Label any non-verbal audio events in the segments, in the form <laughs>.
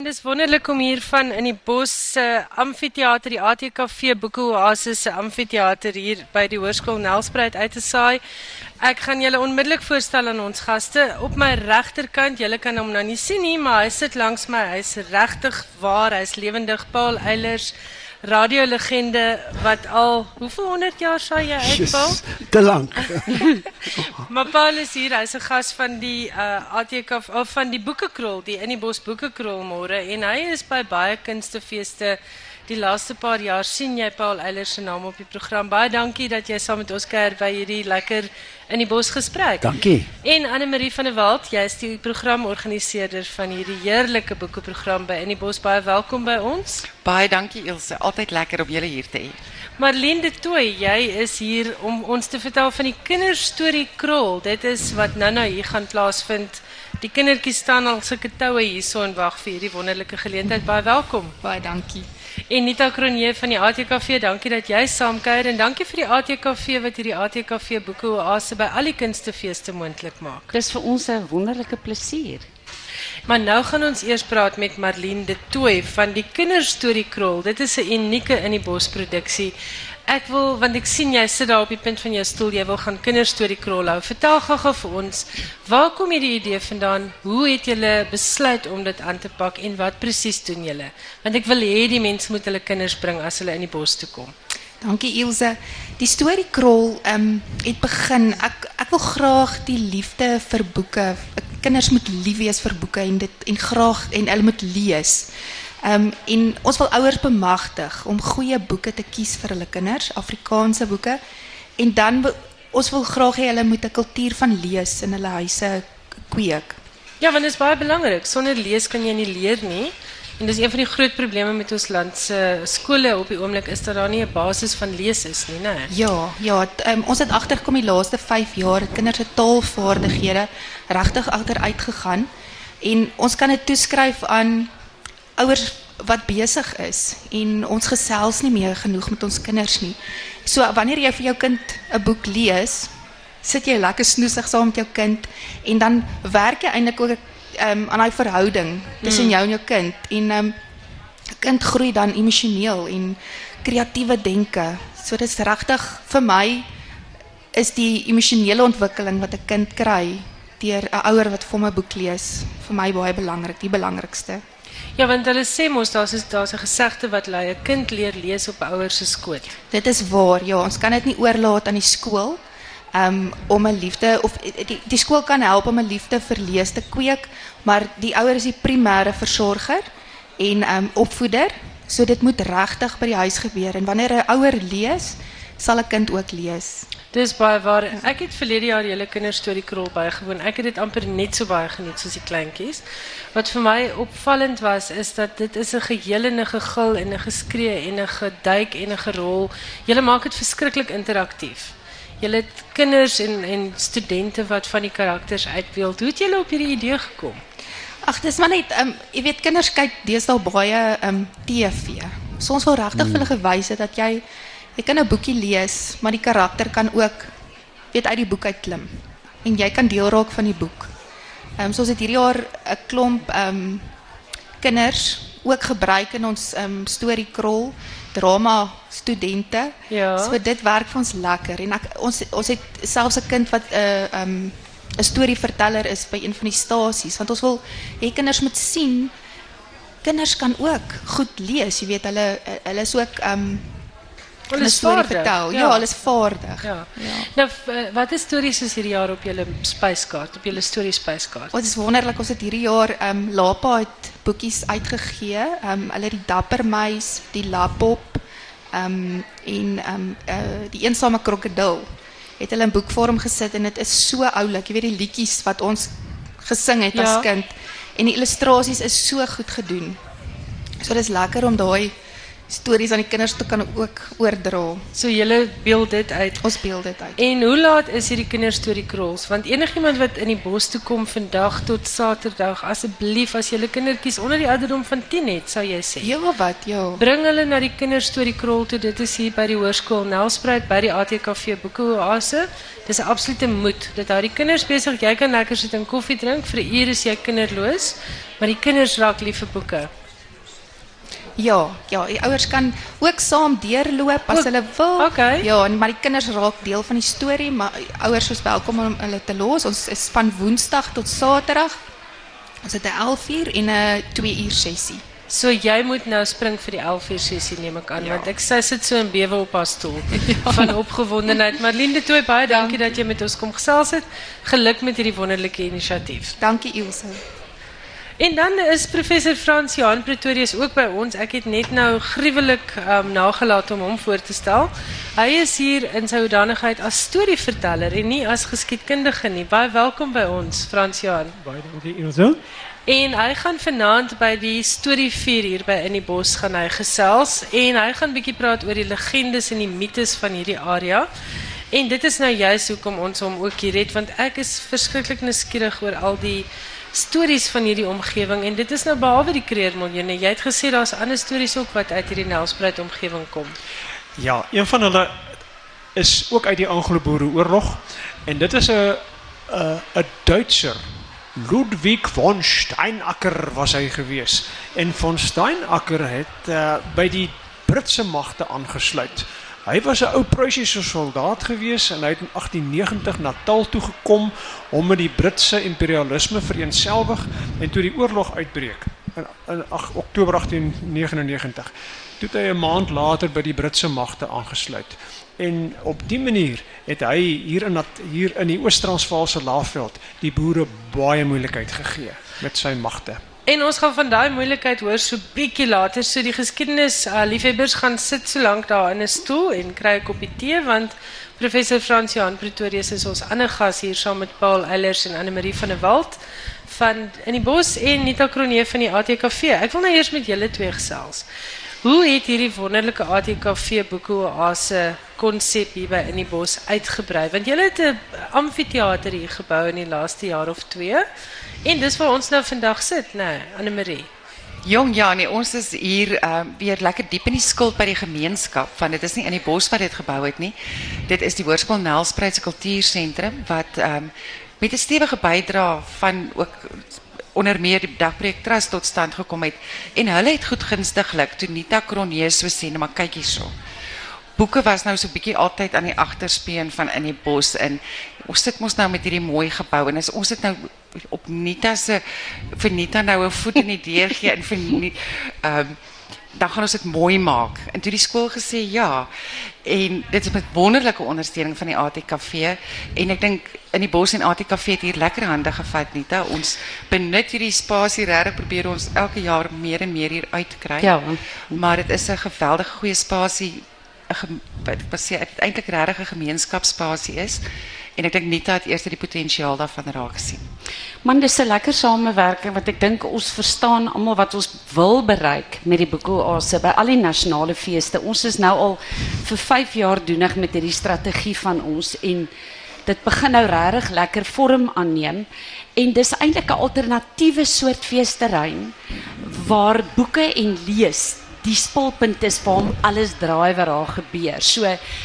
Het is wonderlik om hier van in die bos se uh, amfitheater, die ATKV Boeke Oasis se amfitheater hier by die Hoërskool Nelspruit uit te saai. Ek gaan julle onmiddellik voorstel aan ons gaste. Op my regterkant, julle kan hom nou nie sien nie, maar hy sit langs my. Hy's regtig waar, hy's lewendig. Paul Eilers radiolegende wat al hoeveel honderd jaar sal jy uitval? Te lank. <laughs> maar Paul is hier, hy's 'n gas van die uh ATK of van die Boekekrol, die in die Bos Boekekrol môre en hy is by baie kunstefeeste die laaste paar jaar sien jy Paul Eilers se naam op die program. Baie dankie dat jy saam met ons kuier by hierdie lekker in die bos gesprek. Dankie. En Anne Marie van der Walt, jy is die programorganiseerder van hierdie heerlike boekeprogram by In die Bos. Baie welkom by ons. Baie dankie Ilse, altyd lekker om julle hier te hê. Marlene de Tooi, jy is hier om ons te vertel van die kinderstorie Krol. Dit is wat nou-nou hier gaan plaasvind. Die kindertjies staan al sulke toue hierso en wag vir hierdie wonderlike geleentheid. Baie welkom. Baie dankie. En Nita Kronje van die ATKV, dankie dat jy saamkuier en dankie vir die ATKV wat hierdie ATKV boeke oase by al die kunstefeeste moontlik maak. Dis vir ons 'n wonderlike plesier. Maar nou gaan ons eers praat met Marlene de Tooi van die Kinderstorie Krol. Dit is 'n unieke in die bos produksie. Ek wil want ek sien jy sit daar op die punt van jou stoel, jy wil gaan kinderstorie krol hou. Vertel gou-gou vir ons, waar kom hierdie idee vandaan? Hoe het julle besluit om dit aan te pak en wat presies doen julle? Want ek wil hê die mense moet hulle kinders bring as hulle in die bos toe kom. Dankie Ilse. Die storie krol ehm het begin. Ek ek wil graag die liefde vir boeke. Kinders moet lief wees vir boeke en dit en graag en hulle moet lees. Um, en ons wil ouers bemagtig om goeie boeke te kies vir hulle kinders, Afrikaanse boeke. En dan ons wil graag hê hulle moet 'n kultuur van lees in hulle huise kweek. Ja, want dit is baie belangrik. Sonder lees kan jy nie leer nie. En dis een van die groot probleme met ons land se skole op die oomblik is dat daar nie 'n basis van lees is nie, né? Ja, ja, um, ons het agtergekom die laaste 5 jaar het kinders se taalvaardighede regtig agteruit gegaan. En ons kan dit toeskryf aan ouers wat besig is en ons gesels nie meer genoeg met ons kinders nie. So wanneer jy vir jou kind 'n boek lees, sit jy lekker snoesig saam met jou kind en dan werk jy eintlik ook um, aan daai verhouding tussen mm. jou en jou kind en um, kind groei dan emosioneel en kreatiewe denke. So dit is regtig vir my is die emosionele ontwikkeling wat 'n kind kry deur 'n ouer wat vir 'n boek lees vir my baie belangrik, die belangrikste. Ja, want hulle sê mos daar's daar's 'n gesegde wat lei 'n kind leer lees op 'n ouer se skoot. Dit is waar. Ja, ons kan dit nie oorlaat aan die skool. Um om 'n liefde of die die skool kan help om 'n liefde vir lees te kweek, maar die ouer is die primêre versorger en um opvoeder. So dit moet regtig by die huis gebeur en wanneer 'n ouer lees, sal 'n kind ook lees. Dis baie waar. Ek het verlede jaar julle kinderstorie krol bygewoon. Ek het dit amper net so baie geniet soos die kleintjies. Wat vir my opvallend was is dat dit is 'n geheel en 'n gegil en 'n geskree en 'n geduik en 'n gerol. Julle maak dit verskriklik interaktief. Julle het kinders en en studente wat van die karakters uitbeeld. Hoe het julle op hierdie idee gekom? Ag, dis maar net, ehm um, jy weet kinders kyk deesdae baie ehm um, TV. So ons wil regtig hmm. vir hulle gewys het dat jy Jy kan 'n boekie lees, maar die karakter kan ook weet uit die boek uit klim. En jy kan deel raak van die boek. Ehm um, soos dit hierdie jaar 'n klomp ehm um, kinders ook gebruik in ons ehm um, storie krol drama studente. Ja. So dit werk vir ons lekker en ek ons ons het selfs 'n kind wat 'n uh, ehm um, 'n storieverteller is by een van die stasies want ons wil hê kinders moet sien kinders kan ook goed lees, jy weet hulle hulle is ook ehm um, Hulle is vaardig. Vertel. Ja, ja hulle is vaardig. Ja. ja. Nou eh, wat is stories is hierdie jaar op julle spyskaart, op julle storie spyskaart? Wat is wonderlik ons het hierdie jaar ehm um, Lapa het boekies uitgegee. Ehm um, hulle die Dapper Muis, die Lapop ehm um, en ehm um, uh, die eensame krokodil het hulle in boekvorm gesit en dit is so oulik. Jy weet die liedjies wat ons gesing het ja. as kind en die illustrasies is so goed gedoen. So dis lekker om daai stories aan die kinders te kan ook oordra. So julle beeld dit uit. Ons beeld dit uit. En hoe laat is hierdie kinderstorie krolls? Want enigiemand wat in die bos toe kom vandag tot Saterdag, asseblief as julle kindertjies onder die ouderdom van 10 het, sou jy sê. Ja, wat? Ja. Bring hulle na die kinderstorie krol toe. Dit is hier by die hoërskool Nelspruit by die ATKV Boekeoase. Dis 'n absolute moed. Dit hou die kinders besig. Jy kan lekker sit en koffie drink. Vir uur is jy kinderloos, maar die kinders raak lief vir boeke. Ja, ja, die ouers kan ook saam deurloop as hulle wil. Okay. Ja, en maar die kinders raak deel van die storie, maar ouers is welkom om hulle te los. Ons is van Woensdag tot Saterdag. Ons het 'n 11uur en 'n 2 uur sessie. So jy moet nou spring vir die 11 uur sessie neem ek aan want ek sy sit so in bewe op haar stoel <laughs> van opgewondenheid. Marlene de Tooy baie dankie dat jy met ons kom gesels het. Geluk met hierdie wonderlike inisiatief. Dankie Ilse. En dan is professor Frans Johan Pretorius ook by ons. Ek het net nou gruwelik um, nagelaat om hom voor te stel. Hy is hier in sy hoedanigheid as storieverteller en nie as geskiedkundige nie. Baie welkom by ons, Frans Johan. Baie dankie Ilse. En hy gaan vanaand by die storievuur hier by in die bos gaan hy gesels en hy gaan bietjie praat oor die legendes en die mites van hierdie area. En dit is nou juist hoekom ons hom ook hier het want ek is verskriklik nuuskierig oor al die stories van hierdie omgewing en dit is nou behalwe die kreermiljoene. Jy het gesê daar's ander stories ook wat uit hierdie Nelspruit omgewing kom. Ja, een van hulle is ook uit die Anglo-Boereoorlog en dit is 'n 'n Duitser. Ludwig von Steinacker was hy gewees. En von Steinacker het uh, by die Britse magte aangesluit. Hy was 'n ou Pruisiese soldaat gewees en hy het in 1890 Natal toe gekom om met die Britse imperialisme vereenselwig en toe die oorlog uitbreek in, in ag, Oktober 1899 toe het hy 'n maand later by die Britse magte aangesluit. En op die manier het hy hier in hier in die Oos-Transvaalse Laagveld die boere baie moeilikheid gegee met sy magte. En ons gaan van daai moeilikheid hoor so bietjie later. So die geskiedenis uh, liefhebbers gaan sit so lank daar in 'n stoel en kry 'n koppie tee want professor Frans Johan Pretorius is ons ander gas hier saam met Paul Eilers en Anne Marie van der Walt van in die bos en Nita Kronee van die ATKV. Ek wil nou eers met julle twee gesels. Hoe het hierdie wonderlike ATKV boekeoase konsep hier by in die bos uitgebrei? Want julle het 'n amfitheater hier gebou in die laaste jaar of 2. En dis waar ons nou vandag sit, nê, nee, Anne Marie. Jong ja, nee, ons is hier uh, weer lekker diep in die skuld by die gemeenskap. Van dit is nie in die bos wat dit gebou het nie. Dit is die Hoërskool Nelspruit se wat um, met 'n stewige bydrae van ook onder meer die Dagbreek Trust tot stand gekom het. En hulle het goedgunstiglik toe Nita Kronje so sê, "Nou maar kyk hierso." Boeke was nou so 'n bietjie altyd aan die agterspeen van in die bos in. Ons sit mos nou met hierdie mooi gebou en ons dit nou op Nita se vir Nita nou 'n voet in die deur gee en vir ehm um, dan gaan ons dit mooi maak. En toe die skool gesê ja. En dit is met wonderlike ondersteuning van die ATKV en ek dink in die bos en ATKV het hier lekker hande gevat Nita. Ons benut hierdie spasie regtig probeer ons elke jaar meer en meer hier uitkry. Ja. Maar dit is 'n geweldige goeie spasie 'n wat ek wil sê eintlik regtig 'n gemeenskapsspasie is. En ek dink Nita het eers die potensiaal daarvan raak gesien. Man, dis 'n lekker samewerking wat ek dink ons verstaan almal wat ons wil bereik met die boekoase by al die nasionale feeste. Ons is nou al vir 5 jaar doenig met hierdie strategie van ons en dit begin nou regtig lekker vorm aanneem en dis eintlik 'n alternatiewe soort feesterrein waar boeke en lees die spulpunt is waarom alles draai wat daar gebeur. So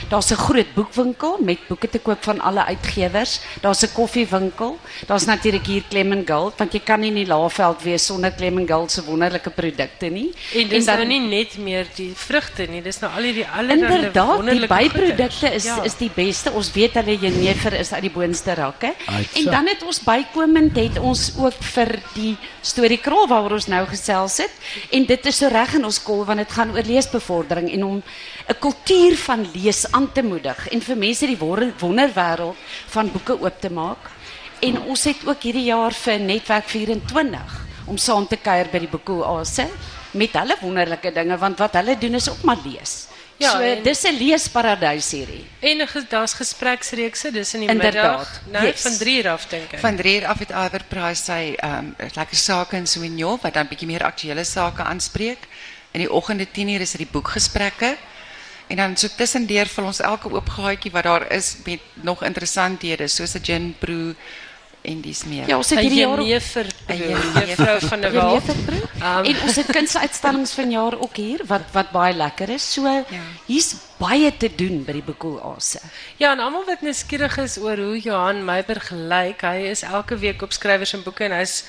daar's 'n groot boekwinkel met boeke te koop van alle uitgewers. Daar's 'n koffiewinkel. Daar's natuurlik hier Clement Gold want jy kan nie in die Laagveld wees sonder Clement Gold se wonderlike produkte nie. En dis nou nie net meer die vrugte nie, dis nou al hierdie allerlei Inderdaad, die wonderlike byprodukte is Ja. is die beste. Ons weet hulle jenever is uit die boonste rakke. En dan het ons bykomend het ons ook vir die storie krol waaroor ons nou gesels het en dit is so reg in ons kol want dit gaan oor leesbevordering en om 'n kultuur van lees aan te moedig en vir mense die wonder- wonderwêreld van boeke oop te maak. En ons het ook hierdie jaar vir Netwerk 24 om saam te kuier by die boekoase met hulle wonderlike dinge want wat hulle doen is ook maar lees. Ja, so en- dis 'n leesparadys hierdie. En daar's gespreksreekse, dis in die Inderdaad, middag, nou yes. van 3 uur af dink ek. Van 3 uur af het Iver Price sy ehm lekker sake in Sauvignon wat dan bietjie meer aktuele sake aanspreek. In die oggende 10uur is dit die boekgesprekke. En dan so tussendeur vul ons elke oop gaatjie wat daar is met nog interessanthede soos 'n gin brew en dis meer. Ja, ons het hierdie jaar jenever, juffrou van der Walt. Um, en ons het kunsuitstallings vanjaar ook hier wat wat baie lekker is. So Ja. hier's baie te doen by die Boekoease. Ja, en almal wat nuuskierig is oor hoe Johan Meiberg lyk, hy is elke week op skrywers en boeke en hy's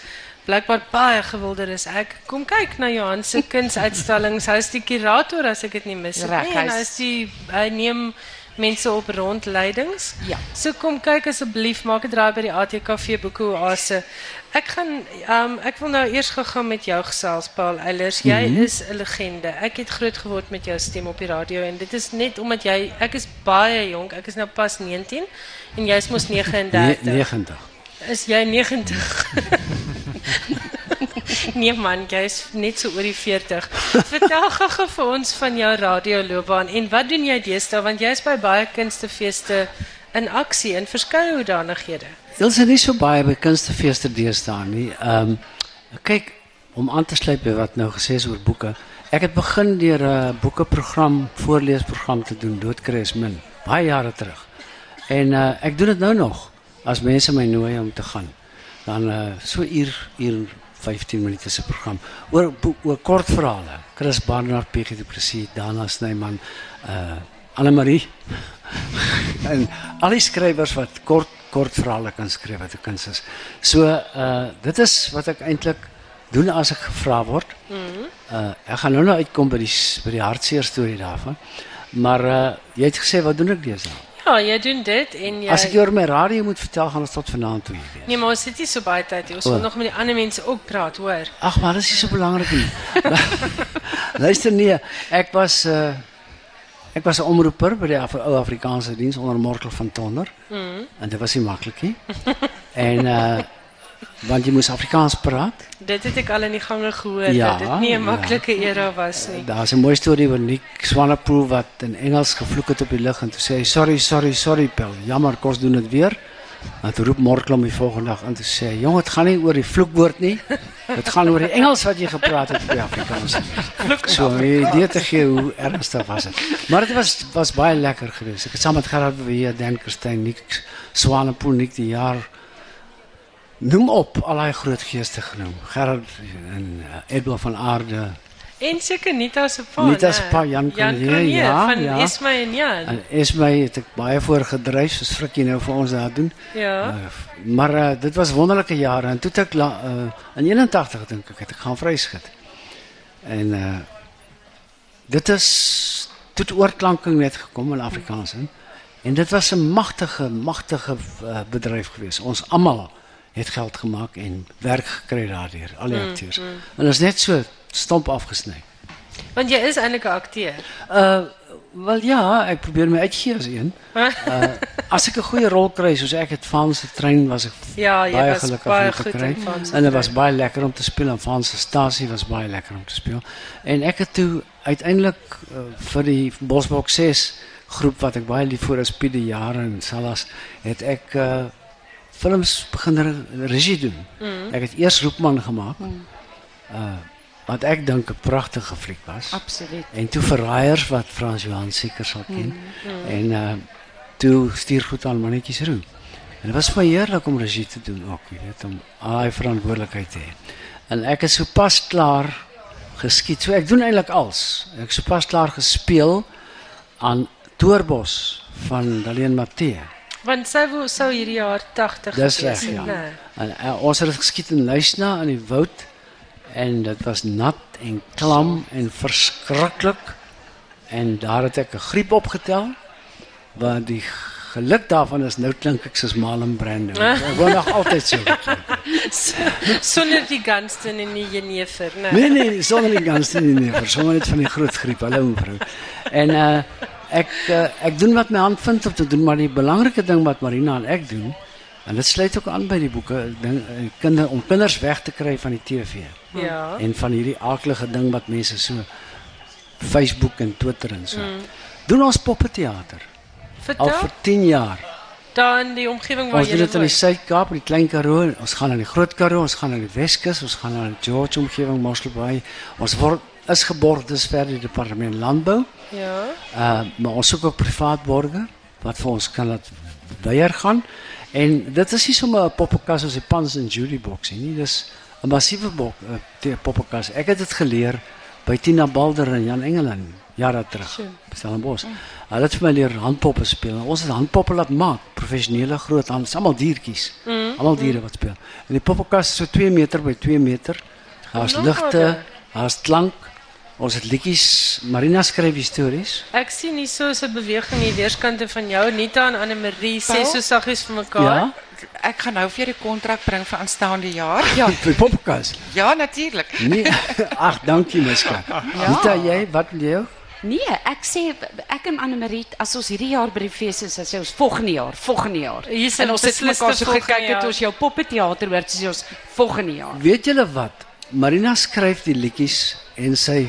blykbaar baie gewilder as ek. Kom kyk na Johan se kunsuitstallings. Hy's die kurator as ek dit nie mis het nie. En hy's- die hy neem mense op rondleidings. Ja. So kom kyk asseblief, maak 'n draai by die ATKV Boekoeoase. Ek gaan um ek wil nou eers gegaan met jou gesels Paul Eilers. Jy is 'n legende. Ek het groot geword met jou stem op die radio en dit is net omdat jy ek is baie jonk. Ek is nou pas 19 en jy's mos 39. Ne 90. Is jy 90? <laughs> <laughs> nee man, jy's net so oor die 40. Vertel gou vir ons van jou radioloopbaan en wat doen jy deesdae want jy's by baie kunstefeeste in aksie in verskeie hoedanighede. Dit is nie so baie by kunstefeeste deesdae nie. Ehm kyk om aan te sluit wat nou gesê is oor boeke. Ek het begin deur 'n boekeprogram, voorleesprogram te doen, Doodkry is min, baie jare terug. En uh, ek doen dit nou nog as mense my nooi om te gaan. Dan uh, so uur uur 15 minute se program oor oor kortverhale. Chris Barnard, PG Du Plessis, Dana Snyman, uh Anne Marie <laughs> en al die skrywers wat kort kortverhale kan skryf wat 'n kuns is. So uh dit is wat ek eintlik doen as ek gevra word. Uh ek gaan nou nou uitkom by die by die hartseer storie daarvan. Maar uh jy het gesê wat doen ek deesdae? Ja, jy doen dit en jy As ek jou oor my radio moet vertel gaan ons tot vanaand toe hier wees. Nee, maar ons het nie so baie tyd nie. Ons O. wil nog met die ander mense ook praat, hoor. Ag, maar dit is nie so belangrik nie. <laughs> Luister nee, ek was uh ek was 'n omroeper by die Af ou Afrikaanse diens onder Morkel van Tonder. Mm. En dit was nie maklik nie. <laughs> en uh want jy moes Afrikaans praat. Dit het ek al in die gange gehoor Ja, dat dit nie 'n ja. maklike era was nie. Daar's 'n mooi storie van Nick Swanepoel wat in Engels gevloek het op die lug en toe sê hy sorry, sorry, sorry Pel. Jammer, kos doen dit weer. En toe roep Morkel hom die volgende dag in te sê, "Jong, dit gaan nie oor die vloekwoord nie. Dit gaan oor die Engels wat jy gepraat het op die Afrikaans." So, om 'n idee te hoe ernstig was dit. Maar dit was was baie lekker geweest. Ek het saam met Gerard Beweer, Dan Kerstyn, Nick Swanepoel, Nick die jaar Noem op al daai groot geeste genoem. Gerard en uh, Edwin van Aarde, En seker Nita se pa. Nita se né? pa, Jan Cronje, ja, van ja. Esme en Jan. En Esmy het ek baie voorgedryf, soos Frikkie nou vir ons daar doen. ja. Uh, maar uh, dit was wonderlike jare en toe het ek la, uh, in 81 dink ek het ek gaan vryskit. En uh dit is toe het oorklanking net gekom in Afrikaans in. En dit was 'n magtige magtige uh, bedryf geweest. Ons almal het geld gemaak en werk gekry daardeur, al die akteurs. En dit is net so stomp afgesny. Want jy is eintlik 'n akteur. Uh wel ja, ek probeer my uitgee as een. <laughs> Uh as ek 'n goeie rol kry soos ek het van se trein was ek Ja, baie was gelukkig baie goed Van se En dit was baie lekker om te speel en van se stasie was baie lekker om te speel. En ek het toe uiteindelik uh, vir die Bosbok 6 groep wat ek baie lief voor is Piet die jare en Salas het ek uh films begin re regie doen. Mm. Ek het eers Roepman gemaak. Mm. Uh wat ek dink 'n pragtige fliek was. Absoluut. En toe verraaiers wat Frans Johan seker sal ken. Mm, En uh toe stuur goed aan mannetjies roe. En dit was vir my heerlik om regie te doen ook, weet, om al daai verantwoordelikheid te hê. En ek is sopas klaar geskiet. So ek doen eintlik alles. Ek is sopas klaar gespeel aan Toerbos van Daleen Matthee. Want sy wou sou hierdie jaar 80 Dis reg, ja. né? En uh, ons het dit geskiet in Luisna in die woud en dit was nat en klam en verskriklik. En daar het ek 'n griep opgetel. Want die geluk daarvan is nou klink ek soos Marlon Brando. <laughs> Ek wou nog altyd so. geklink het. Sonder die Gunston en die Jenever, né? Nee nee, sonder die ganse nie nee, vir sommer net van die groot griep. Hallo mevrou. En uh ek uh, ek doen wat my hand vind om te doen, maar die belangrike ding wat Marina en ek doen en dit sluit ook aan by die boeke ding uh, kinder om kinders weg te kry van die TV Ja. en van hierdie aaklige ding wat mense so Facebook en Twitter en so. Mm. Doen ons poppeteater al vir 10 jaar. daar in die omgewing waar Ons doen dit in die Suid-Kaap, die Klein Karoo, ons gaan aan die Groot Karoo, ons gaan aan die Weskus, ons gaan aan die George omgewing, Mosselbaai. Ons word is geborg dusver die departement landbou. Ja. Uh maar ons soek ook privaat borgers wat vir ons kan weier gaan. En dit is nie sommer 'n poppenkas soos die Pans en Julie boks nie. Dis 'n massiewe bok, 'n uh, poppenkas. Ek het dit geleer by Tina Balder en Jan Engeland jare terug. Stellenbosch. Hulle het vir my leer handpoppe speel. Ons het handpoppe laat maak, professionele groot hand, almal diertjies. Mm. Almal diere wat speel. En die poppenkas is so 2 meter by 2 meter. Daar's ligte, daar's klank. Ons het liedjies, Marina skryf stories. Ek sien hier so 'n beweging hier weerskante van jou, Nita en Anne Marie sê so saggies vir mekaar. Ja, Ek gaan nou vir jou die kontrak bring vir aanstaande jaar. ja, vir die poppenkas. Ja, natuurlik. Nee, <laughs> ag, dankie my skat. Ja. Rita, jy, wat wil jy? Nee, ek sê ek en Anne-Marie as ons hierdie jaar by die fees is, as ons volgende jaar, volgende jaar. Hier en ons het mekaar so gekyk het ons jou poppeteater hoor, sê ons volgende jaar. Weet julle wat? Marina skryf die liedjies en sy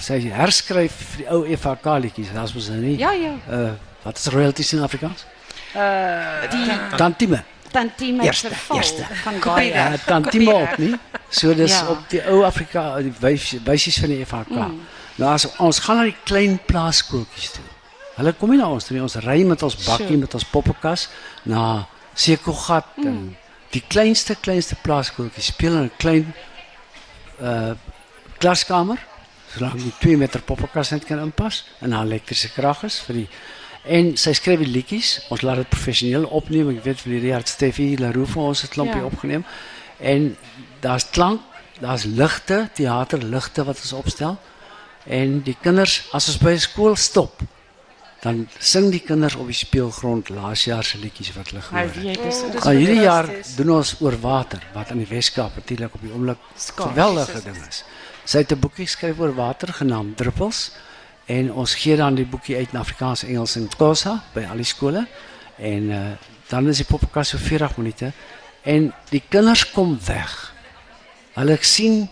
sy herskryf vir die ou FHK liedjies. Daar's mos nou nie. Ja, ja. Uh wat is royalties in Afrikaans? Die Tantieme. tantieme Eerste, eerste. van baie. Ja, nie. So dis Ja. op die ou Afrika die wysies van die FHK. Mm. Nou as ons gaan na die klein plaaskooltjies toe. Hulle kom nie na ons toe nie. Ons ry met ons bakkie Sure. met ons poppenkas na Sekogat mm. en die kleinste kleinste plaaskooltjies speel in 'n klein uh klaskamer solank die 2 meter poppenkas net kan inpas en daar elektriese krag is vir die en skryf die liedjies. Ons laat dit professioneel opneem. Ek weet vir die Richard Steffi Leroux vir ons het klompie Ja. opgeneem. En daar's klank, daar's ligte, teaterligte wat ons opstel. En die kinders ons by 'n skool stop, dan sing die kinders op die speelgrond laas jaar se liedjies wat hulle gehoor het. weet dis Oh, dis Nou hierdie jaar doen ons oor water wat in die Weskaap natuurlik op die oomblik geweldige ding is. Sy het 'n boekie geskryf oor water genaamd Druppels en ons gee dan die boekie uit in Afrikaans, Engels en Xhosa by al die skole. En uh, dan is die poppenkas so 40 minute en die kinders kom weg. Hulle sien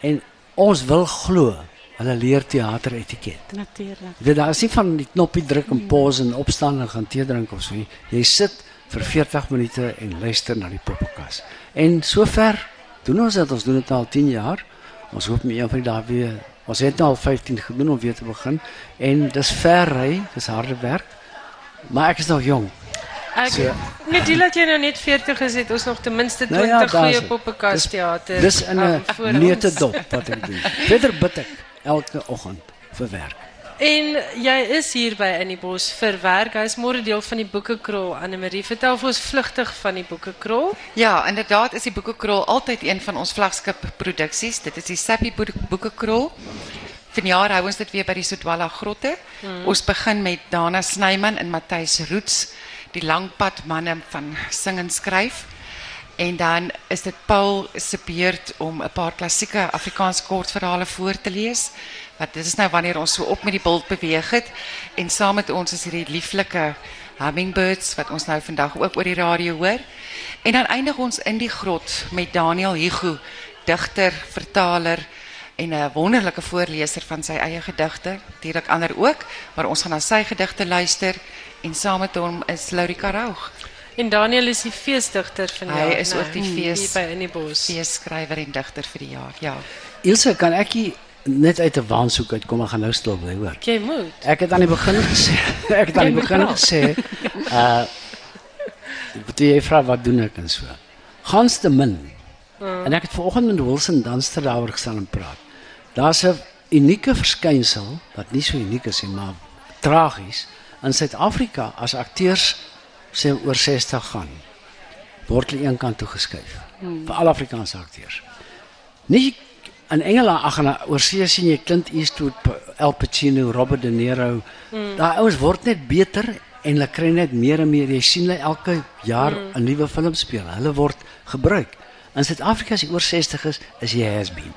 en ons wil glo hulle leer teater etiket. natuurlik. Jy weet daar is nie van die knoppie druk en pause en opstaan en gaan tee drink of so nie. Jy sit vir 40 minute en luister na die poppenkas. En sover doen ons dit. Ons doen dit al 10 jaar. Ons hoop van die dae weer ons het nou al 15 gedoen om weer te begin en dis ver ry, dis harde werk. Maar ek is nog jong. Ek So- net die dat jy nou net 40 is, het ons nog ten minste 20 Nou ja, daar goeie het. poppenkas Dis- teater. Dis in 'n neutedop wat ek doen. <laughs> Verder bid ek elke oggend vir werk. En jy is hier by in die bos vir werk. Hy is môre deel van die boekekrol. Anne Marie, vertel vir ons vlugtig van die boekekrol. Ja, inderdaad is die boekekrol altyd een van ons vlaggenskap produksies. Dit is die Sappy boek- boekekrol. Vanjaar hou ons dit weer by die Sodwala grotte. Ons begin met Dana Snyman en Matthys Roots, die langpad manne van sing en skryf. En dan is dit Paul se om 'n paar klassieke Afrikaanse kortverhale voor te lees. Wat dit is nou wanneer ons so op met die bult beweeg het en saam met ons is hierdie lieflike hummingbirds wat ons nou vandag ook oor die radio hoor. En dan eindig ons in die grot met Daniel Hugo, digter, vertaler en 'n wonderlike voorleser van sy eie gedigte, natuurlik ander ook, maar ons gaan na sy gedigte luister en saam met hom is Laurika Raug, En Daniel is die feesdigter van Hy is ook die fees- by in die bos. feesskrywer en digter vir die jaar. Ja. Ilse, kan ek nie net uit 'n waansoek uitkom en gaan nou stil bly hoor? Jy moet. Ek het aan die begin gesê, <laughs> ek het aan die begin gesê, <laughs> uh toe jy vra wat doen ek en so. Gans te min. En ek het vanoggend met Wilson Danster daaroor gestaan en praat. Daar's 'n unieke verskynsel wat nie so uniek is nie, maar tragies in Suid-Afrika as akteurs sê oor 60 gaan word hulle een kant toe geskuif vir al Afrikaanse akteurs. Nie in Engeland ag en oorsee sien jy Clint Eastwood, Al Pacino, Robert De Niro. Mm. Daai ouens word net beter en hulle kry net meer en meer. Jy sien hulle elke jaar 'n nuwe film speel. Hulle word gebruik. In Suid-Afrika as jy oor 60 is, is jy has been.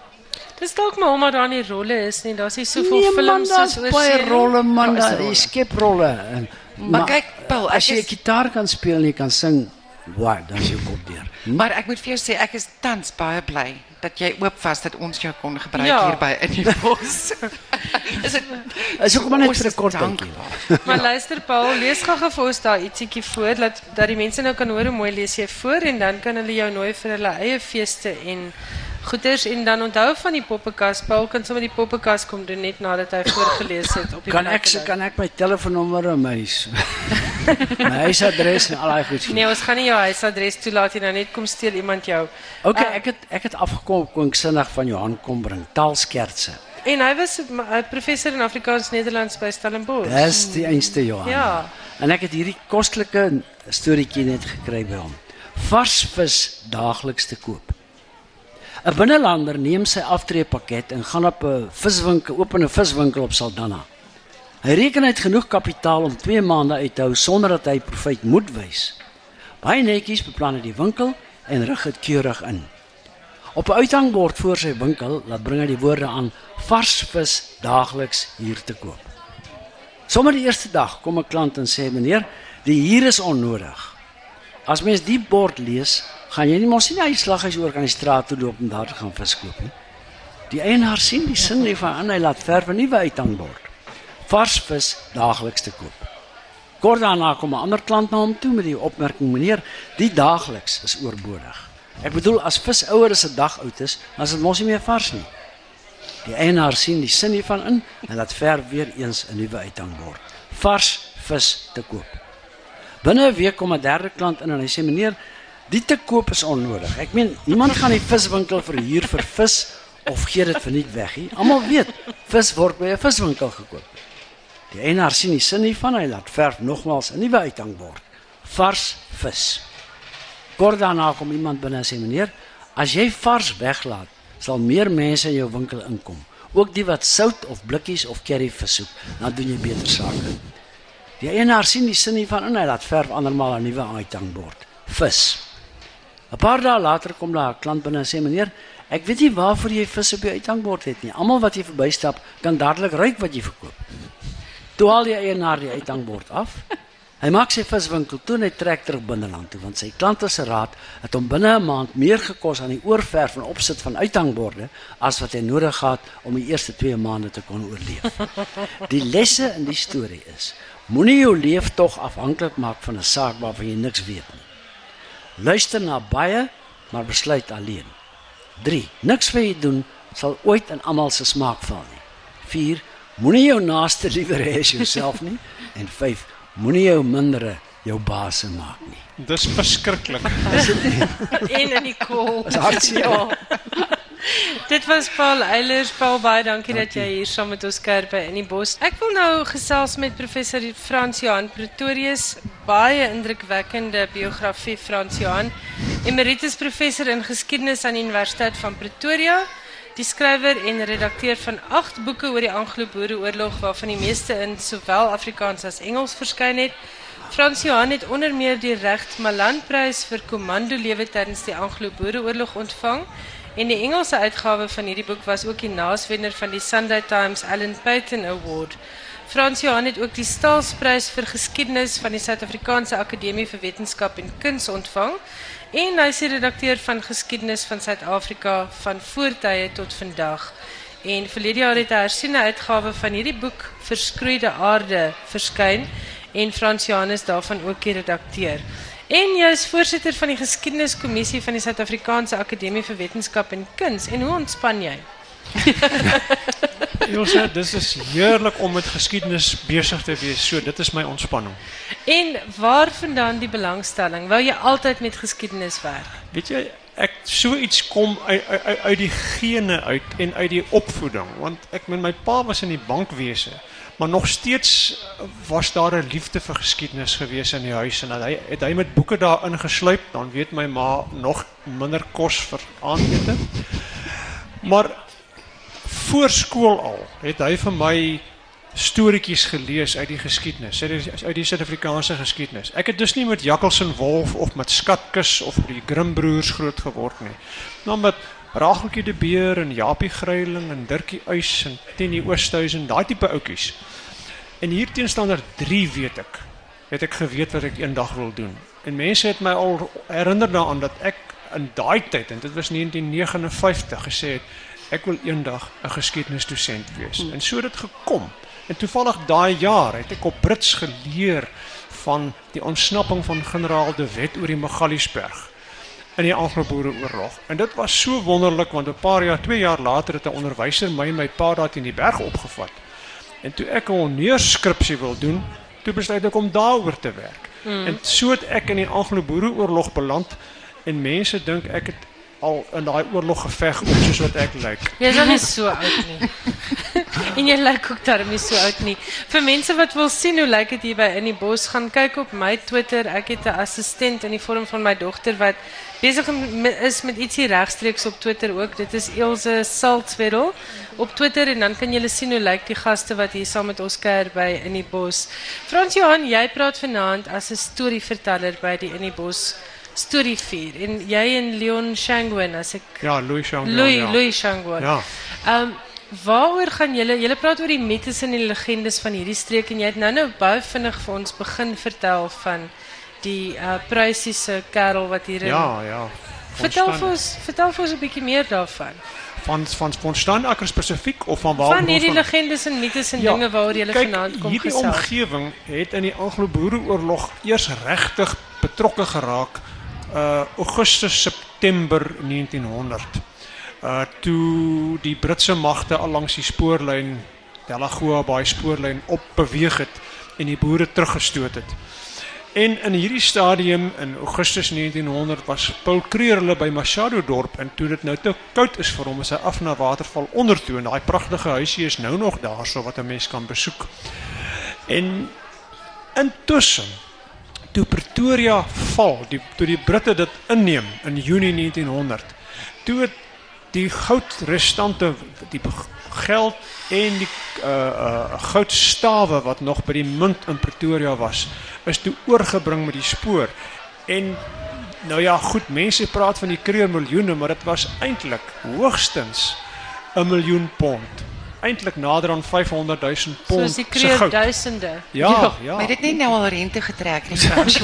Dis dalk maar omdat daar nie rolle is nie. Daar's nie soveel Nee man, films daar's soos oor baie see rolle man, Daar daar rolle. jy skep rolle. En, Maar kyk, Paul, as ek jy is- gitaar kan speel en jy kan sing, wow, dan is jou kop deur. Maar ek moet vir jou sê ek is tans baie bly dat jy oop was dat ons jou kon gebruik Ja. hier by in die bos. <laughs> is dit Is ook maar net Ons vir 'n is kort tydjie. Maar luister Paul, lees gou vir ons daar ietsiekie voor dat dat die mense nou kan hoor hoe mooi lees jy voor en dan kan hulle jou nooi vir hulle eie feeste en goeders en dan onthou van die poppekas. Paul kan sommer die poppekas kom doen net nadat hy voorgelees het op die Kan ek kan ek my telefoonnommer en my <laughs> my huisadres en al daai goed. Nee, ons gaan nie jou huisadres toelaat nie, nou net kom steel iemand jou. Okay, Ah. ek het ek het afgekom op van Johan Kombring, taalskertse. En hy was 'n uh, professor in Afrikaans Nederlands by Stellenbosch. Dis die einste Johan. Ja. En ek het hierdie kostelike storieetjie net gekry by hom. Vars vis te koop. 'n Binnelander neem sy aftreepakket en gaan op 'n viswinkel, open 'n viswinkel op Saldanha. Hy reken het genoeg kapitaal om 2 maande uit te hou sonder dat hy profijt moet wys. Baie netjies beplan hy die winkel en rig dit keurig in. Op 'n uithangbord voor sy winkel laat bring hy die woorde aan vars vis daagliks hier te koop. Sommige die eerste dag kom 'n klant en sê meneer, die huur is onnodig. As mens die bord lees, gaan jy nie mos nie na die slaghuis oor kan die straat toe loop om daar te gaan vis koop nie. Die eienaar sien die sin hiervan en hy laat verf 'n nuwe uithangbord. Vars vis daagliks te koop. Kort daarna kom 'n ander klant na hom toe met die opmerking: "Meneer, die daagliks is oorbodig." Ek bedoel as vis ouer as 'n dag oud is, dan is dit mos nie meer vars nie. Die eienaar sien die sin hiervan in en laat verf weer eens 'n nuwe uithangbord. Vars vis te koop. Binne 'n week kom 'n derde klant in en hy sê meneer, die te koop is onnodig. Ek meen, niemand gaan die viswinkel verhuur vir vis of gee dit verniet weg nie. Almal weet, vis word by 'n viswinkel gekoop. Die eienaar sien die sin hiervan, hy laat verf nogmaals 'n nuwe uithangbord. Vars vis. Kort daarna kom iemand binne en sê meneer, as jy vars weglaat, sal meer mense in jou winkel inkom. Ook die wat sout of blikkies of curry vis soek, dan doen jy beter sake. Die eienaar sien die sin hiervan en hy laat verf andermal 'n nuwe uithangbord. Vis. 'n Paar dae later kom daar 'n klant binne en sê meneer, ek weet nie waarvoor jy vis op jou uithangbord het nie. Almal wat hier verbystap, kan dadelik ruik wat jy verkoop. Toe haal die eienaar die uithangbord af. Hy maak sy viswinkel toe en hy trek terug binneland toe want sy klante se raad het hom binne 'n maand meer gekos aan die oorverf en opsit van uithangborde as wat hy nodig gehad om die eerste 2 maande te kon oorleef. Die lesse in die storie is: moenie jou lewe tog afhanklik maak van 'n saak waarvan jy niks weet nie. Luister na baie, maar besluit alleen. 3. Niks wat jy doen sal ooit in almal se smaak val nie. 4. Moenie jou naaste <laughs> liewer hê as jouself nie en 5. Moenie jou mindere jou baas maak nie. Dis verskriklik. <laughs> en in die kol. Dis hartseer. Ja. Dit was Paul Eilers. Paul, baie dankie, dat jy hier saam met ons by in die bos. Ek wil nou gesels met professor Frans Johan Pretorius. Baie indrukwekkende biografie Frans Johan. Emeritus professor in geskiedenis aan die Universiteit van Pretoria. Die skrywer en redakteur van 8 boeke oor die Anglo-Boereoorlog waarvan die meeste in sowel Afrikaans as Engels verskyn het. Frans Johan het onder meer die Recht Malan-prys vir komando lewe tydens die Anglo-Boereoorlog ontvang en die Engelse uitgawe van hierdie boek was ook die naaswenner van die Sunday Times Alan Paton Award. Frans Johan het ook die Staalsprys vir geskiedenis van die Suid-Afrikaanse Akademie vir Wetenskap en Kuns ontvang en hy is redakteur van geskiedenis van Suid-Afrika van voortye tot vandag. En verlede jaar het 'n hersiene uitgawe van hierdie boek Verskroeide Aarde verskyn en Frans Johan is daarvan ook die redakteur. En jy is voorsitter van die geskiedeniskommissie van die Suid-Afrikaanse Akademie vir Wetenskap en Kuns. En hoe ontspan jy? <laughs> Elsje, dis is heerlik om met geskiedenis besig te wees. So, dit is my ontspanning. En waar vandaan die belangstelling? Wou jy altyd met geskiedenis werk? Weet jy, ek so iets kom uit uit uit die gene uit en uit die opvoeding, want ek meen my pa was in die bankwese, maar nog steeds was daar 'n liefde vir geskiedenis gewees in die huis en hy het hy met boeke daar ingesluip, dan weet my ma nog minder kos vir aandete. Maar voor skool al het hy vir my storieetjies gelees uit die geskiedenis, uit die, uit die Suid-Afrikaanse geskiedenis. Ek het dus nie met Jakkals en Wolf of met Skatkis of die Grimm broers groot geword nie. Maar met Rageltjie de Beer en Japie Gryiling en Dirkie Uys en Tini Oosthuizen, daai tipe oudjies. En hier teen standaard 3 weet ek, het ek geweet wat ek eendag wil doen. En mense het my al herinner daaraan dat ek in daai tyd en dit was 1959 gesê het ek wil eendag 'n geskiedenisdosent wees. En so het dit gekom. En toevallig daai jaar het ek op Brits geleer van die ontsnapping van generaal De Wet oor die Magaliesberg in die Anglo-Boereoorlog. En dit was so wonderlik want 'n paar jaar, 2 jaar later het 'n onderwyser my en my pa daar teen die berg opgevat. En toe ek 'n honneurskripsie wil doen, toe besluit ek om daaroor te werk. Mm. En so het ek in die Anglo-Boereoorlog beland en mense dink ek het al in daai oorlog geveg om soos wat ek lyk. Jy's nog nie so oud nie. <laughs> en jy lyk ook daarmee so oud nie. Vir mense wat wil sien hoe lyk dit hier by in die bos, gaan kyk op my Twitter. Ek het 'n assistent in die vorm van my dogter wat besig is met ietsie regstreeks op Twitter ook. Dit is Ilse Saltzwedel op Twitter en dan kan julle sien hoe lyk die gaste wat hier saam met ons kuier by in die bos. Frans Johan, jy praat vanaand as 'n storieverteller by die in die bos storievuur en jy en Leon Shangwen as ek Ja, Louis Changwa. Louis ja. Louis Shangwen. Ja. Um, waaroor gaan julle julle praat oor die mites en die legendes van hierdie streek en jy het nou nou baie vinnig vir ons begin vertel van die uh prysiese kerel wat hier Ja, ja. Vertel Van vir ons vertel vir ons 'n bietjie meer daarvan. van van Standakker spesifiek of van waar Van hierdie legendes en mites en dinge waaroor jy kyk, vanaand kom hierdie gesels. omgewing het in die Anglo-Boereoorlog eers regtig betrokke geraak uh Augustus September 1900. Uh toe die Britse magte al langs die spoorlyn Delagoa Baai spoorlyn op beweeg het en die boere teruggestoot het. En in hierdie stadium in Augustus 1900 was Paul Creer hulle by Machado dorp en toe dit nou te koud is vir hom is hy af na Waterval onder toe en daai pragtige huisie is nou nog daarso wat 'n mens kan besoek. En intussen toe Pretoria val, die toe die Britte dit inneem in Junie 1900, toe het die goudrestante die geld en die uh uh goudstawe wat nog by die munt in Pretoria was, is toe oorgebring met die spoor. En nou ja, goed, mense praat van die kreer miljoene, maar dit was eintlik hoogstens 'n miljoen pond. Eintlik nader aan 500 000 pond Soos die goud. duisende. Ja, ja. Maar dit net nou al rente getrek nie Frans. <laughs>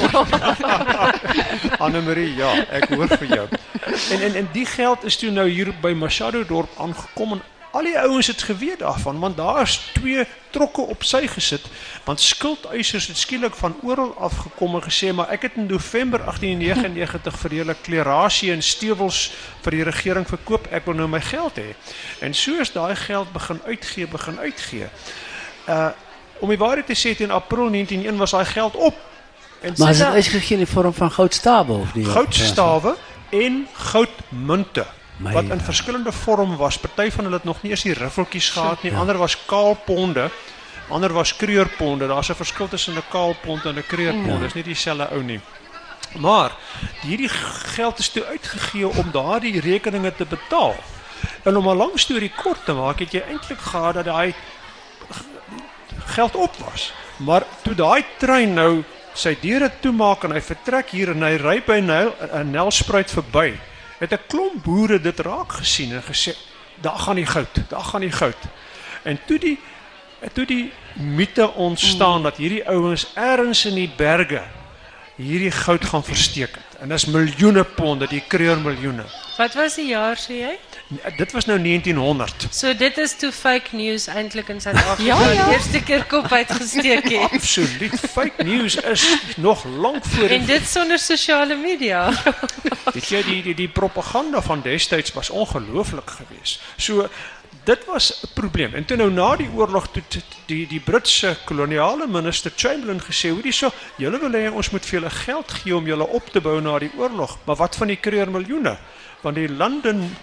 <laughs> Anne Marie, ja, ek hoor vir jou. <laughs> En en en die geld is toe nou hier by Machado dorp aangekom en al die ouens het geweet daarvan want daar is twee trokke op sy gesit want skuldeisers het skielik van oral af gekom en gesê maar ek het in November 1899 vir julle klerasie en stewels vir die regering verkoop ek wil nou my geld hê. En so is daai geld begin uitgee begin uitgee. Uh om die waarheid te sê teen April 1901 was daai geld op. En Maar is dit uitgegee in vorm van goudstawe of nie? goudstawe en goudmunte My wat in ja. verskillende vorm was. Party van hulle het nog nie eens die riffeltjies gehad nie. Ander was kaalponde. Ander was kreurponde. Daar's 'n verskil tussen 'n kaalpond en 'n kreurpond. Dis nie dieselfde ou nie. Maar hierdie geld is toe uitgegee om daardie rekeninge te betaal. En om 'n lang storie kort te maak, het jy eintlik gehad dat daai geld op was. Maar toe daai trein nou sy deure toemaak en hy vertrek hier en hy ry by Nel 'n Nelspruit verby, het 'n klomp boere dit raak gesien en gesê daar gaan die goud, daar gaan die goud. En toe die toe die mite ontstaan dat hierdie ouens ergens in die berge hierdie goud gaan versteek het. En dis miljoene ponde, die kreur miljoene. Wat was die jaar sê jy? Dit was nou 1900. So dit is toe fake news eintlik in Suid-Afrika Ja, ja. die eerste keer kop uitgesteek het. Absoluut. Fake news is nog lank voor En dit sonder sosiale media. Weet jy die die die propaganda van destyds was ongelooflik geweest. So dit was 'n probleem. En toe nou na die oorlog toe die die Britse koloniale minister Chamberlain gesê, "Hoorie so, julle wil hê ons moet vir julle geld gee om julle op te bou na die oorlog, maar wat van die kreer miljoene?" Want die London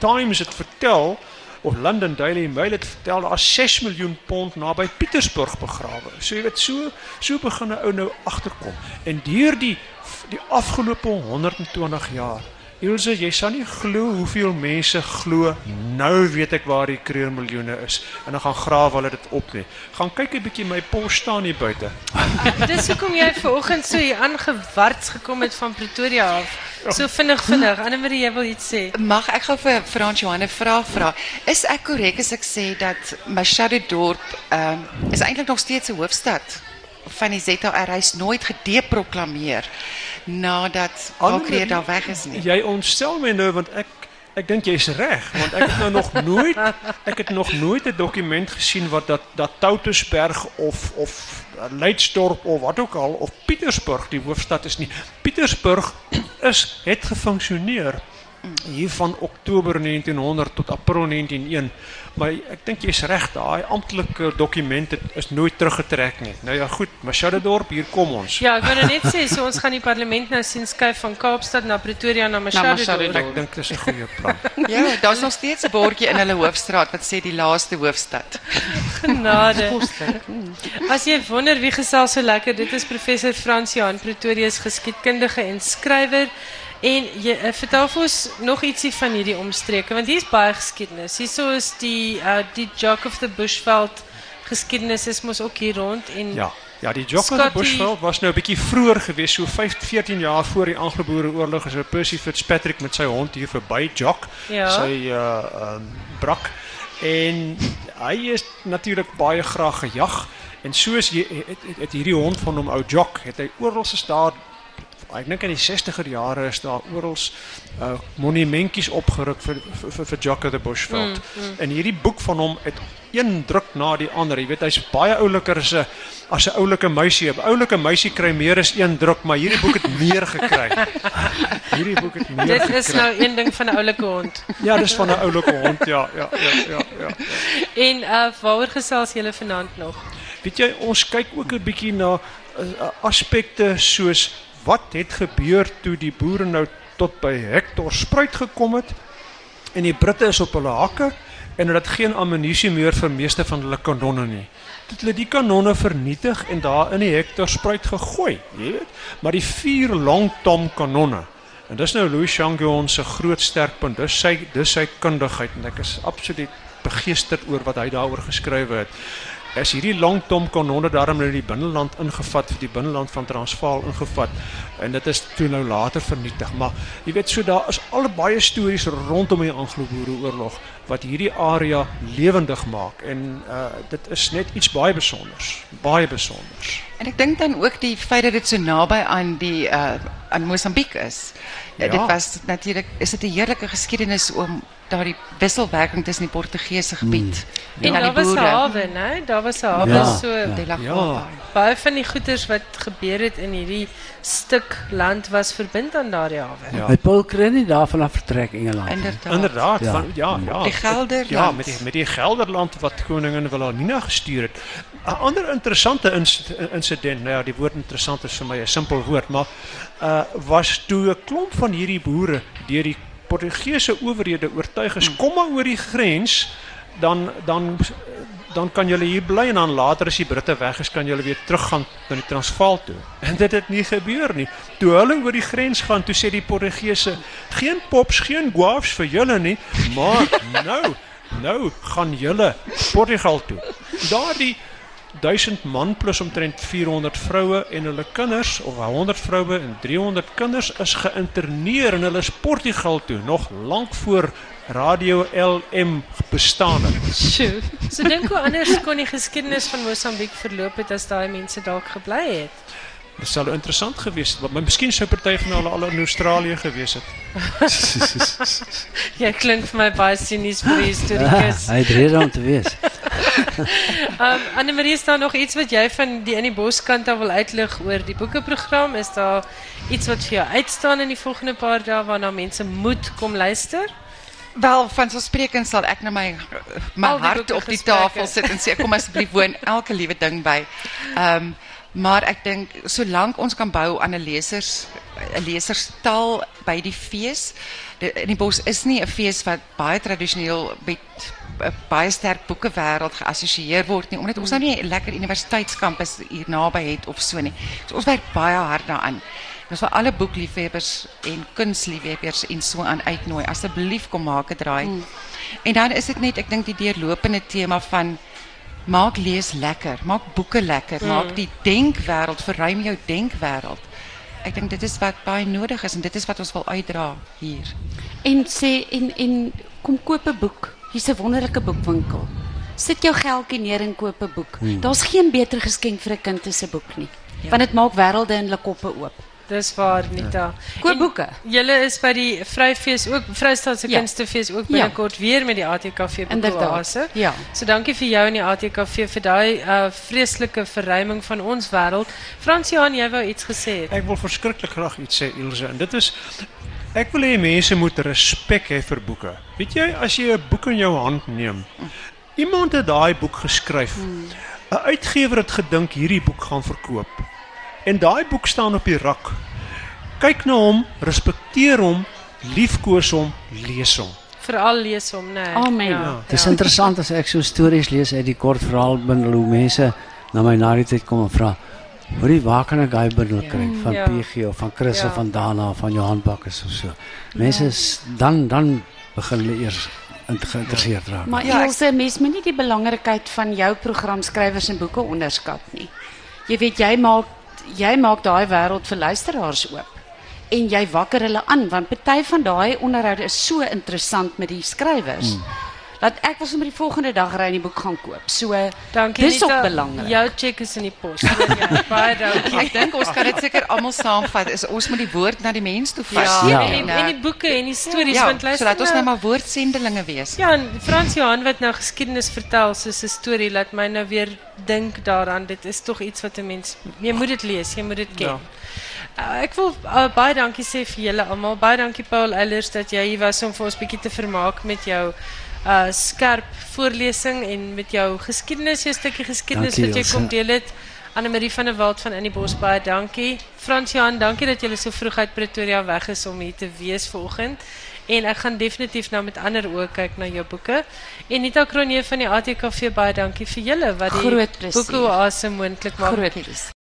Times het vertel of London Daily Mail het vertel daar is 6 miljoen pond naby Pietersburg begrawe. So jy weet so so begin 'n ou nou agterkom. En deur die die afgelope 120 jaar Ilse, jy sal nie glo hoeveel mense glo nou weet ek waar die kreer miljoene is en dan gaan grawe hulle dit op nie. Gaan kyk 'n bietjie my pos staan hier buite. <laughs> Dis hoekom jy vanoggend so hier aangewarts gekom het van Pretoria af. So vinnig vinnig. Annelie, jy wil iets sê? Mag ek gou vir Frans Johan 'n vraag vra? Is ek korrek as ek sê dat Machado dorp ehm is eintlik nog steeds 'n hoofstad van die ZAR hy's nooit gedeproklameer nadat Annemarie, Alkreer daar weg is nie. Jy ontstel my nou want ek ek dink jy's reg want ek het nou nog nooit ek het nog nooit 'n dokument gesien wat dat dat Toutersberg of of Leidsdorp of wat ook al of Pietersburg die hoofstad is nie. Pietersburg is het gefunksioneer hier van Oktober 1900 tot April 1901. Maar ek dink jy's reg, daai amptelike dokument het, is nooit teruggetrek nie. Nou ja, goed, Machadodorp, hier kom ons. Ja, ek wou nou net sê so ons gaan die parlement nou sien skuif van Kaapstad na Pretoria na Machadodorp. Machadodorp. Ek dink dis 'n goeie plan. <laughs> Ja, daar's nog steeds 'n bordjie in hulle hoofstraat wat sê die laaste hoofstad. Genade. <laughs> As jy wonder wie gesels so lekker, dit is professor Frans Johan Pretoria se geskiedkundige en skrywer. En jy uh, vertel vir ons nog ietsie van hierdie omstreke want hier's baie geskiedenis. Hierso is die uh, die Jock of the Bushveld geskiedenis is mos ook hier rond en Ja. Ja, die Jock of the Bushveld was nou 'n bietjie vroeër geweest, so 15 14 jaar voor die Anglo-Boereoorlog is 'n Percy Fitzpatrick met sy hond hier verby Jock. Ja. Sy uh um, brak en hy is natuurlik baie graag gejag en soos jy het, het, het hierdie hond van hom ou Jock, het hy oral gestaan ek dink in die 60er jare is daar oral uh monumentjies opgeruk vir vir, vir, vir of the Bushveld. Mm, mm. En hierdie boek van hom het een druk na die ander. Jy weet hy's baie ouliker as 'n as 'n oulike meisie. 'n Oulike meisie kry meer as een druk, maar hierdie boek het <laughs> meer gekry. hierdie boek het meer dit gekry. is nou een ding van 'n oulike hond. Ja, dis van 'n oulike hond. Ja, ja, ja, ja, ja. En uh waaroor gesels julle vanaand nog? Weet jy, ons kyk ook 'n bietjie na uh, aspekte soos wat het gebeur toe die boere nou tot by Hector Spruit gekom het en die Britte is op hulle hakke en hulle het geen ammunisie meer vir meeste van hulle kanonne nie. Dit hulle die kanonne vernietig en daar in die Hector Spruit gegooi, jy weet. Maar die vier long tom kanonne en dis nou Louis Changion se groot sterkpunt. Dis sy dis sy kundigheid en ek is absoluut begeesterd oor wat hy daaroor geskrywe het is hierdie long tom kanonne daarom in die binneland ingevat vir die binneland van Transvaal ingevat en dit is toe nou later vernietig maar jy weet so daar is al baie stories rondom die Anglo-Boereoorlog wat hierdie area lewendig maak en uh, dit is net iets baie besonders baie besonders En ek dink dan ook die feit dat dit so naby aan die uh aan Mosambiek is. Ja. Dit was natuurlik is dit 'n heerlike geskiedenis om daardie wisselwerking tussen die Portugese gebied mm. en daar aan die was 'n boere. hawe, né? Daar was 'n hawe Ja, so ja. Ja. Baie van die goeders wat gebeur het in hierdie stuk land was verbind aan daardie hawe. Ja. Hy Paul kry nie daarvan af vertrek Engeland. Inderdaad. Inderdaad, Ja. Van, ja, ja. Die Gelderland. Ja, met die, met die Gelderland wat koningin Wilhelmina gestuur het. 'n Ander interessante ins- insident, nou ja, die woord interessant is vir my 'n simpel woord, maar uh was toe 'n klomp van hierdie boere deur die Portugese owerhede oortuig is kom maar oor die grens, dan dan dan kan julle hier bly en dan later as die Britte weg is, kan julle weer teruggaan na die Transvaal toe. En dit het nie gebeur nie. Toe hulle oor die grens gaan, toe sê die Portugese, geen pops, geen guavs vir julle nie, maar <laughs> nou, nou gaan julle Portugal toe. Daardie 1000 man plus omtrent 400 vroue en hulle kinders of 100 vroue en 300 kinders is geïnterneer en hulle is Portugal toe nog lank voor Radio LM bestaan het. Sjoe. So dink hoe anders kon die geskiedenis van Mosambiek verloop het as daai mense dalk gebly het. Dit sou interessant gewees het, maar miskien sou party van hulle al in Australië gewees <laughs> het. Jy klink vir my baie sinies vir die historikus. Hy het rede om te wees. <laughs> Um, Annemarie, is daar nog iets wat jy van die in die boskant wil uitlig oor die boekeprogram? Is daar iets wat vir jou uitstaan in die volgende paar dae waarna mense moet kom luister? Wel, vanselfsprekend sal ek nou my my Al die hart op die tafel sit en sê kom asseblief woon elke liewe ding by. Ehm maar ek dink solank ons kan bou aan 'n lesers 'n leserstaal by die fees. Die, in die bos is nie 'n fees wat baie tradisioneel met 'n baie sterk boekewêreld geassosieer word nie omdat ons nou nie 'n lekker universiteitskampus hier naby het of so nie. So ons werk baie hard daaraan. Ons wil alle boekliefhebbers en kunstliefhebbers en so aan uitnooi. Asseblief kom maak 'n draai. Mm. En dan is dit net ek dink die deurlopende tema van maak lees lekker, maak boeke lekker, mm. maak die denkwêreld, verruim jou denkwêreld. Ek dink dit is wat baie nodig is en dit is wat ons wil uitdra hier. En sê en en kom koop 'n boek. Hier's 'n wonderlike boekwinkel. Sit jou geldjie neer en koop 'n boek. Daar's geen beter geskenk vir 'n kind as 'n boek nie. Want dit maak wêrelde in hulle koppe oop. Dis waar Nita. Koop En boeke. Julle is by die Vryfees ook Vrystaatse Ja. Kunstefees ook Ja. binnekort weer met die ATKV. Boekoase. Ja. So dankie vir jou en die ATKV vir daai uh, vreeslike verruiming van ons wêreld. Frans Johan, jy wou iets gesê het. Ek wil verskriklik graag iets sê Ilse en dit is ek wil hê mense moet respek hê vir boeke. Weet jy as jy 'n boek in jou hand neem, iemand het daai boek geskryf. 'n Uitgewer het gedink hierdie boek gaan verkoop. En daai boek staan op die rak. Kyk na hom, respekteer hom, liefkoos hom, lees hom. Veral lees hom, né? Amen. Ja. Dit is interessant as ek so stories lees uit die kort verhaalbundel hoe mense na my na die tyd kom en vra Hoorie, waar kan ek daai bundel kry van Ja. PG of van Chris Ja. of van Dana of van Johan Bakkes of so. Mense is dan dan begin hulle eers geïnteresseerd raak. Maar Ja, ja, Ilse, mens moet nie die belangrikheid van jou programskrywers en boeke onderskat nie. Jy weet jy maak jy maak daai wêreld vir luisteraars oop. En jy wakker hulle aan want party van daai onderhoude is so interessant met die skrywers. Mm. Dat ek wil sommer die volgende dag ry en die boek gaan koop. So Dankie dis ook belangrik. Jou cheque is in die pos. Baie dankie. Ek dink ons kan dit seker almal saamvat. Is ons moet die woord na die mens toe vat. Ja, Ja. En, en die boeke en die stories ja, want luister sodat ons nou maar woordsendelinge wees. Ja, en Frans Johan wat nou geskiedenis vertel soos 'n storie laat my nou weer dink daaraan. Dit is tog iets wat 'n mens jy moet dit lees, jy moet dit ken. Ja. Uh, ek wil uh, baie dankie sê vir julle almal. Baie dankie Paul Eilers dat jy hier was om vir ons bietjie te vermaak met jou uh skerp voorlesing en met jou geskiedenis, jou stukkie geskiedenis Dankie, wat jy Ilse. kom deel het. Anne-Marie van der Walt van In die Bos baie dankie. Frans Johan, dankie dat jy so vroeg uit Pretoria weg is om hier te wees vanoggend. En ek gaan definitief nou met ander oë kyk na jou boeke. En Nita Kronje van die ATKV baie dankie vir julle wat die Groot plesier. boeke oase maak. groot.